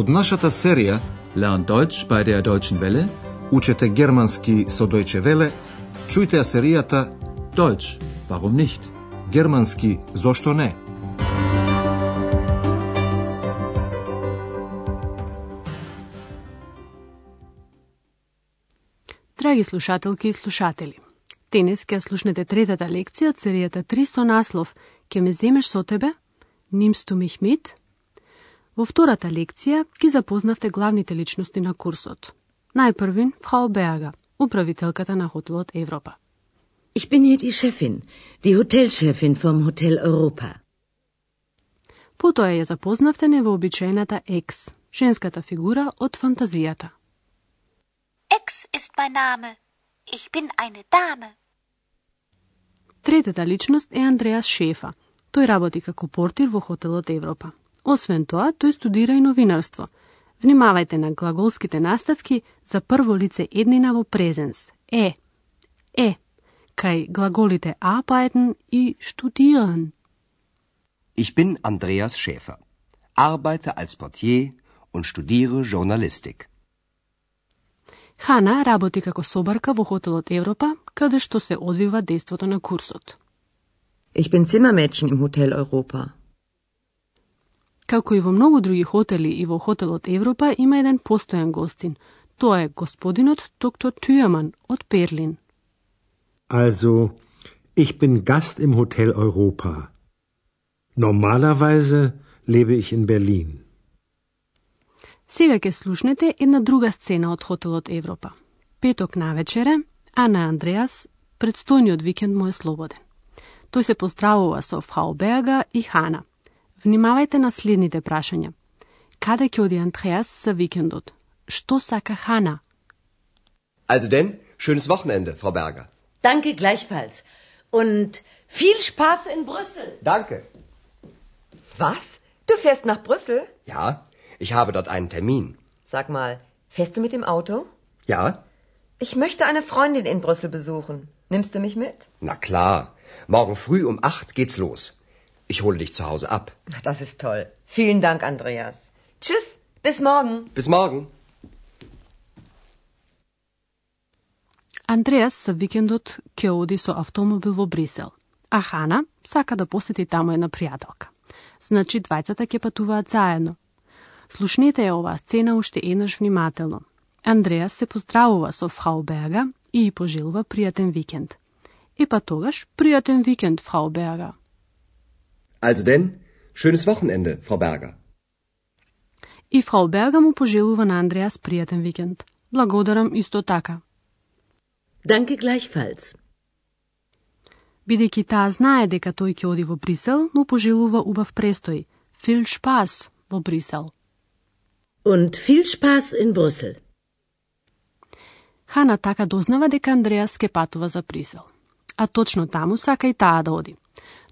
Од нашата серија Learn Deutsch bei der Deutschen Welle. Учете германски со Deutsche Welle, чујте ја серијата Deutsch, warum nicht? Германски зошто не? Драги слушателки и слушатели, денес ќе слушнете третата лекција од серијата 3 со наслов Ке ме земеш со тебе? Нимсту мих мит? Во втората лекција ги запознавте главните личности на курсот. Најпрвин Фрау Берга, управителката на хотелот Европа. Ich bin hier die Chefin, die Hotelchefin vom Hotel Europa. Потоа ја запознавте невообичаената Екс, женската фигура од фантазијата. Ex ist mein Name. Ich bin eine Dame. Третата личност е Андреас Шефа. Тој работи како портир во хотелот Европа. Освен тоа, тој студира и новинарство. Внимавајте на глаголските наставки за прво лице еднина во презенс. Е. Е. Кај глаголите arbeiten и studieren. Ich bin Andreas Schäfer, arbeite als Portier und studiere Journalistik. Хана работи како собарка во хотелот Европа, каде што се одвива действото на курсот. Ich bin Zimmermädchen im Hotel Europa. Како и во многу други хотели и во хотелот Европа има еден постојан гостин. Тоа е господинот доктор Тюерман од Берлин. Also, ich bin Gast im Hotel Europa. Normalerweise lebe ich in Berlin. Сега ќе слушнете една друга сцена од хотелот Европа. Петок навечере, Ана Андреас, предстојниот викенд му е слободен. Тој се поздравува со Фрау Берга и Хана. Внимавајте на следните прашања. Каде ќе оди Андреас за викендот? Што сака Хана? Also denn, schönes Wochenende, Frau Berger. Danke gleichfalls. Und viel Spaß in Brüssel. Danke. Was? Du fährst nach Brüssel? Ja, ich habe dort einen Termin. Sag mal, fährst du mit dem Auto? Ja? Ich möchte eine Freundin in Brüssel besuchen. Nimmst du mich mit? Na klar. Morgen früh um acht geht's los. Ich hole dich zu Hause ab. Das ist toll. Vielen Dank, Andreas. Tschüss, bis morgen. Bis morgen. Андреас за викендот ќе оди со автомобил во Брисел, а Хана сака да посети таму една пријателка. Значи, двајцата ќе патуваат заедно. Слушнете ја оваа сцена уште еднаш внимателно. Андреас се поздравува со Фрау Берга и ја пожелува пријатен викенд. И па тогаш, пријатен викенд, Фрау Берга. Also denn, schönes Wochenende, Frau Berger. И Фрау Берга му пожелува на Андреас пријатен викенд. Благодарам исто така. Danke gleichfalls. Бидејќи таа знае дека тој ќе оди во Брисел, му пожелува убав престој. Фил шпас во Брисел. Und viel Spaß in Brüssel. Хана така дознава дека Андреас ке патува за Брисел. А точно таму сака и таа да оди.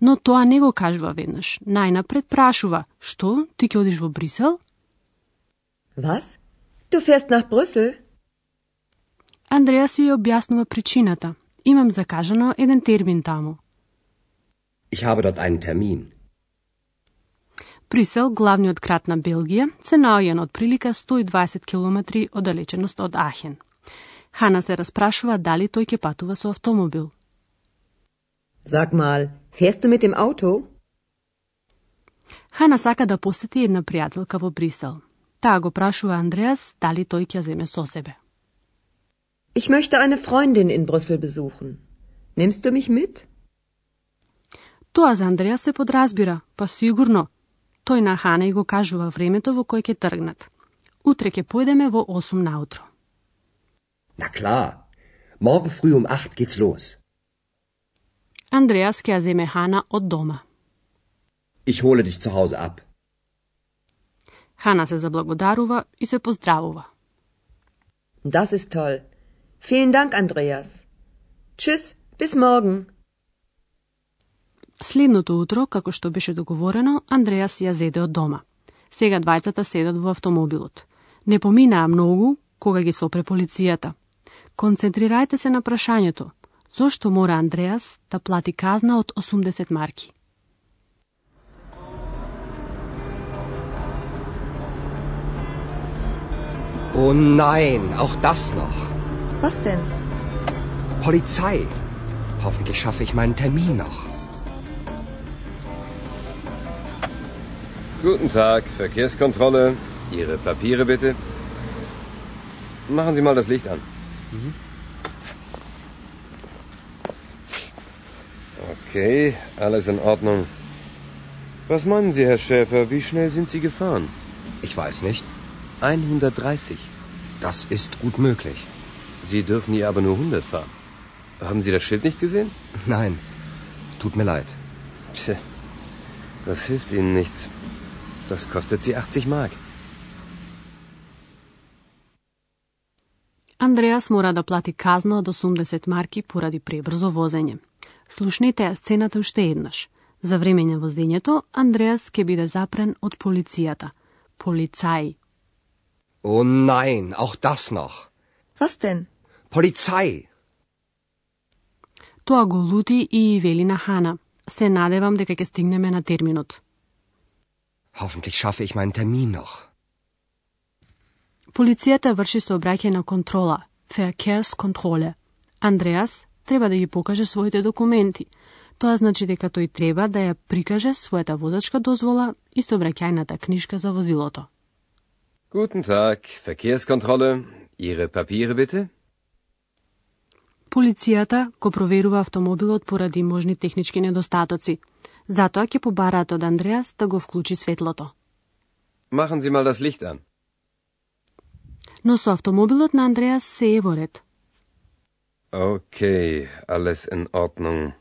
Но тоа не го кажува веднаш. Најнапред прашува, што, ти ќе одиш во Брисел? Was? Du fährst nach Brüssel? Андреас ја објаснува причината. Имам закажано еден термин таму. Ich habe dort einen Termin. Брисел, главниот град на Белгија, се наоѓа на отприлика 120 километри оддалеченост од Ахен. Хана се распрашува дали тој ќе патува со автомобил. Sag mal, fährst du mit dem Auto? Хана сака да посети една пријателка во Брисел. Таа го прашува Андреас дали тој ќе земе со себе. Ich möchte eine Freundin in Brüssel besuchen. Nimmst du mich mit? Тоа за Андреас се подразбира, па сигурно. Тој на Хана и го кажува времето во кое ќе тргнат. Утре ќе појдеме во 8 наутро. Na klar. Morgen früh um acht geht's los. Андреас ќе ја земе Хана од дома. Ich hole dich zu Hause ab. Хана се заблагодарува и се поздравува. Das ist toll. Vielen Dank, Andreas. Tschüss, bis morgen. Следното утро, како што беше договорено, Андреас ја зеде од дома. Сега двајцата седат во автомобилот. Не поминаа многу кога ги сопре полицијата. Концентрирајте се на прашањето. Зошто мора Андреас да плати казна од 80 марки? Oh nein, auch das noch. Was denn? Polizei. Hoffentlich schaffe ich meinen Termin noch. Guten Tag, Verkehrskontrolle. Ihre Papiere bitte. Machen Sie mal das Licht an. Okay, alles in Ordnung. Was meinen Sie, Herr Schäfer, wie schnell sind Sie gefahren? Ich weiß nicht. 130. Das ist gut möglich. Sie dürfen hier aber nur 100 fahren. Haben Sie das Schild nicht gesehen? Nein. Tut mir leid. Tja, das hilft Ihnen nichts. Das kostet Sie 80 Mark. Andreas mora da plati kaznu od 80 marki poradi prebrzo vozenje. Слушнете ја сцената уште еднаш. За време на возењето, Андреас ќе биде запрен од полицијата. Полицаи. Oh nein, auch das noch. Was denn? Polizei. Тоа го лути и вели на Хана. Се надевам дека ќе стигнеме на терминот. Hoffentlich schaffe ich meinen Termin noch. Полицијата врши сообраќајна контрола, Verkehrskontrolle. Андреас треба да ги покаже своите документи. Тоа значи дека тој треба да ја прикаже својата возачка дозвола и сообраќајната книжка за возилото. Guten Tag, Verkehrskontrolle. Ihre Papiere bitte. Полицијата го проверува автомобилот поради можни технички недостатоци. Затоа ќе побараат од Андреас да го вклучи светлото. Machen Sie mal das Licht an. Но со автомобилот на Андреас се е во ред. Okay, alles in Ordnung.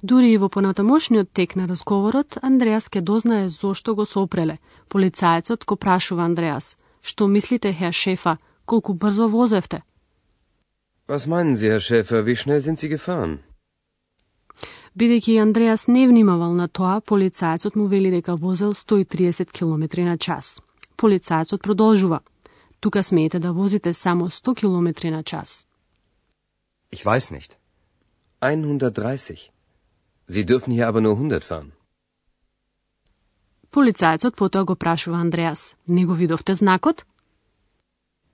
Дури и во понатамошниот тек на разговорот, Андреас ке дознае зошто го сопреле. Полицаецот го прашува Андреас. Што мислите, хер шефа, колку брзо возевте? Was meinen Sie, Herr Schäfer, wie schnell sind Sie gefahren? Бидејќи Андреас не внимавал на тоа, полицаецот му вели дека возел 130 км на час. Полицаецот продолжува. Тука смеете да возите само 100 км на час. Ich weiß nicht. 130. Sie dürfen hier aber nur 100 fahren. Полицаецот потоа го прашува Андреас. Не го видовте знакот?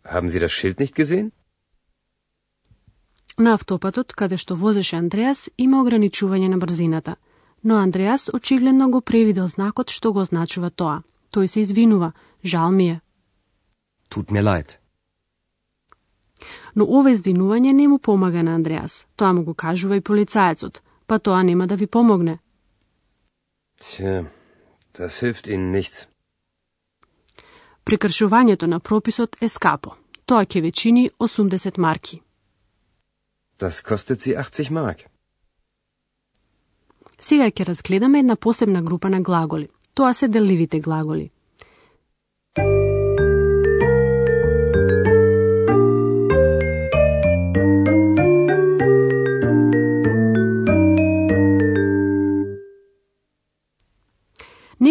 Haben Sie das Schild nicht gesehen? На автопатот, каде што возеше Андреас, има ограничување на брзината. Но Андреас очигледно го превидел знакот што го означува тоа. Тој се извинува. Жал ми е. Tut mir leid. Но ова извинување не му помага на Андреас. Тоа му го кажува и полицаецот. Па тоа нема да ви помогне. Tja, das hilft Ihnen nichts. Прекршувањето на прописот е скапо. Тоа ќе ве чини 80 марки. Das kostet Sie 80 Mark. Сега ќе разгледаме една посебна група на глаголи. Тоа се деливите глаголи.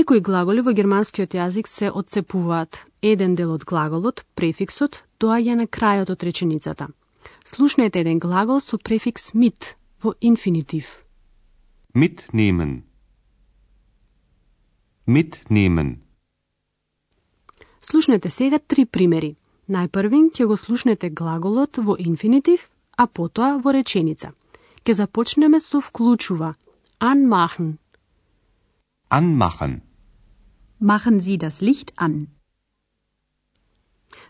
Некои глаголи во германскиот јазик се одцепуваат. Еден дел од глаголот, префиксот, доаѓа на крајот од реченицата. Слушнете еден глагол со префикс mit во инфинитив. Mitnehmen. Mitnehmen. Слушнете сега три примери. Најпрвин ќе го слушнете глаголот во инфинитив, а потоа во реченица. Ке започнеме со вклучува. Anmachen. Anmachen. Machen Sie das Licht an.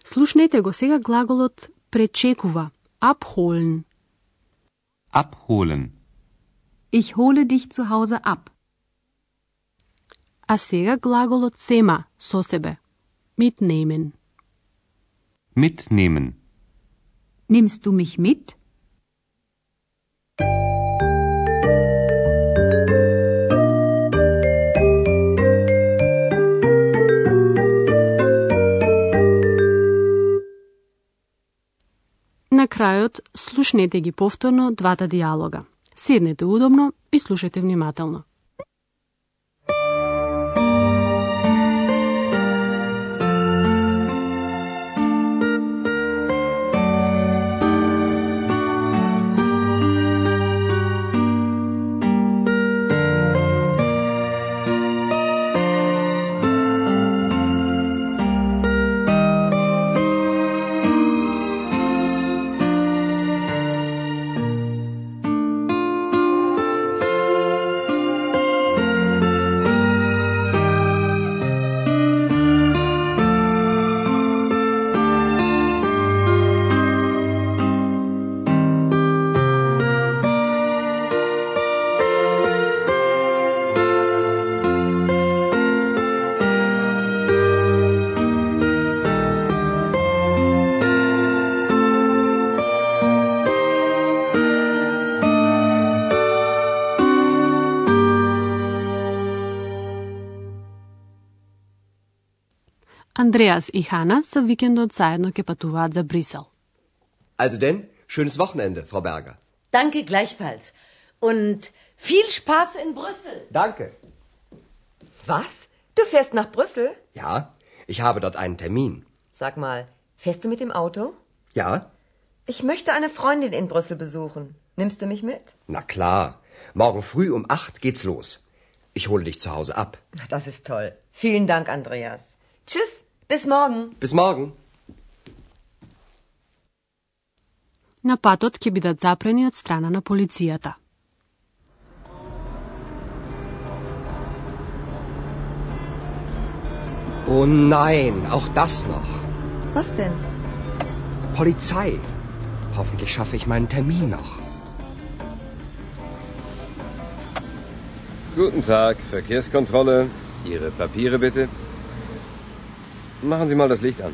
Слушнете го сега глаголот пречекува. Abholen. Abholen. Ich hole dich zu Hause ab. А сега глаголот сема со себе. Mitnehmen. Mitnehmen. Nimmst du mich mit? Крајот, слушнете ги повторно двата диалога. Седнете удобно и слушате внимателно. Андреас и Хана за викендот заедно ќе патуваат за Брисел. Also denn, schönes Wochenende, Frau Berger. Danke gleichfalls. Und viel Spaß in Brüssel. Danke. Was? Du fährst nach Brüssel? Ja, ich habe dort einen Termin. Sag mal, fährst du mit dem Auto? Ja? Ich möchte eine Freundin in Brüssel besuchen. Nimmst du mich mit? Na klar. Morgen früh um acht geht's los. Ich hole dich zu Hause ab. Das ist toll. Vielen Dank, Andreas. Tschüss, bis morgen. Bis morgen. На патот ќе бидат запрени од страна на полицијата. Oh nein, auch das noch. Was denn? Polizei. Hoffentlich schaffe ich meinen Termin noch. Guten Tag, Verkehrskontrolle. Ihre Papiere bitte. Machen Sie mal das Licht an.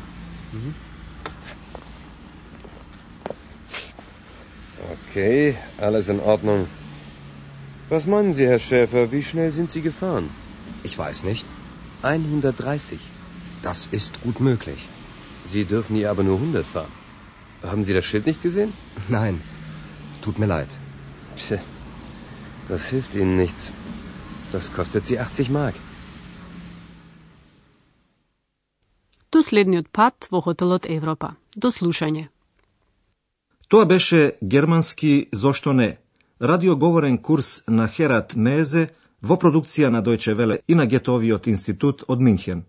Okay, alles in Ordnung. Was meinen Sie, Herr Schäfer, wie schnell sind Sie gefahren? Ich weiß nicht. 130. Das ist gut möglich. Sie dürfen hier aber nur 100 fahren. Haben Sie das Schild nicht gesehen? Nein, tut mir leid. Tja, das hilft Ihnen nichts. Das kostet Sie 80 Mark. До следниот пат во хотелот Европа. До слушање. Тоа беше германски Зошто не? Радиоговорен курс на Херат Мезе во продукција на Дојче Веле и на Гетовиот институт од Минхен.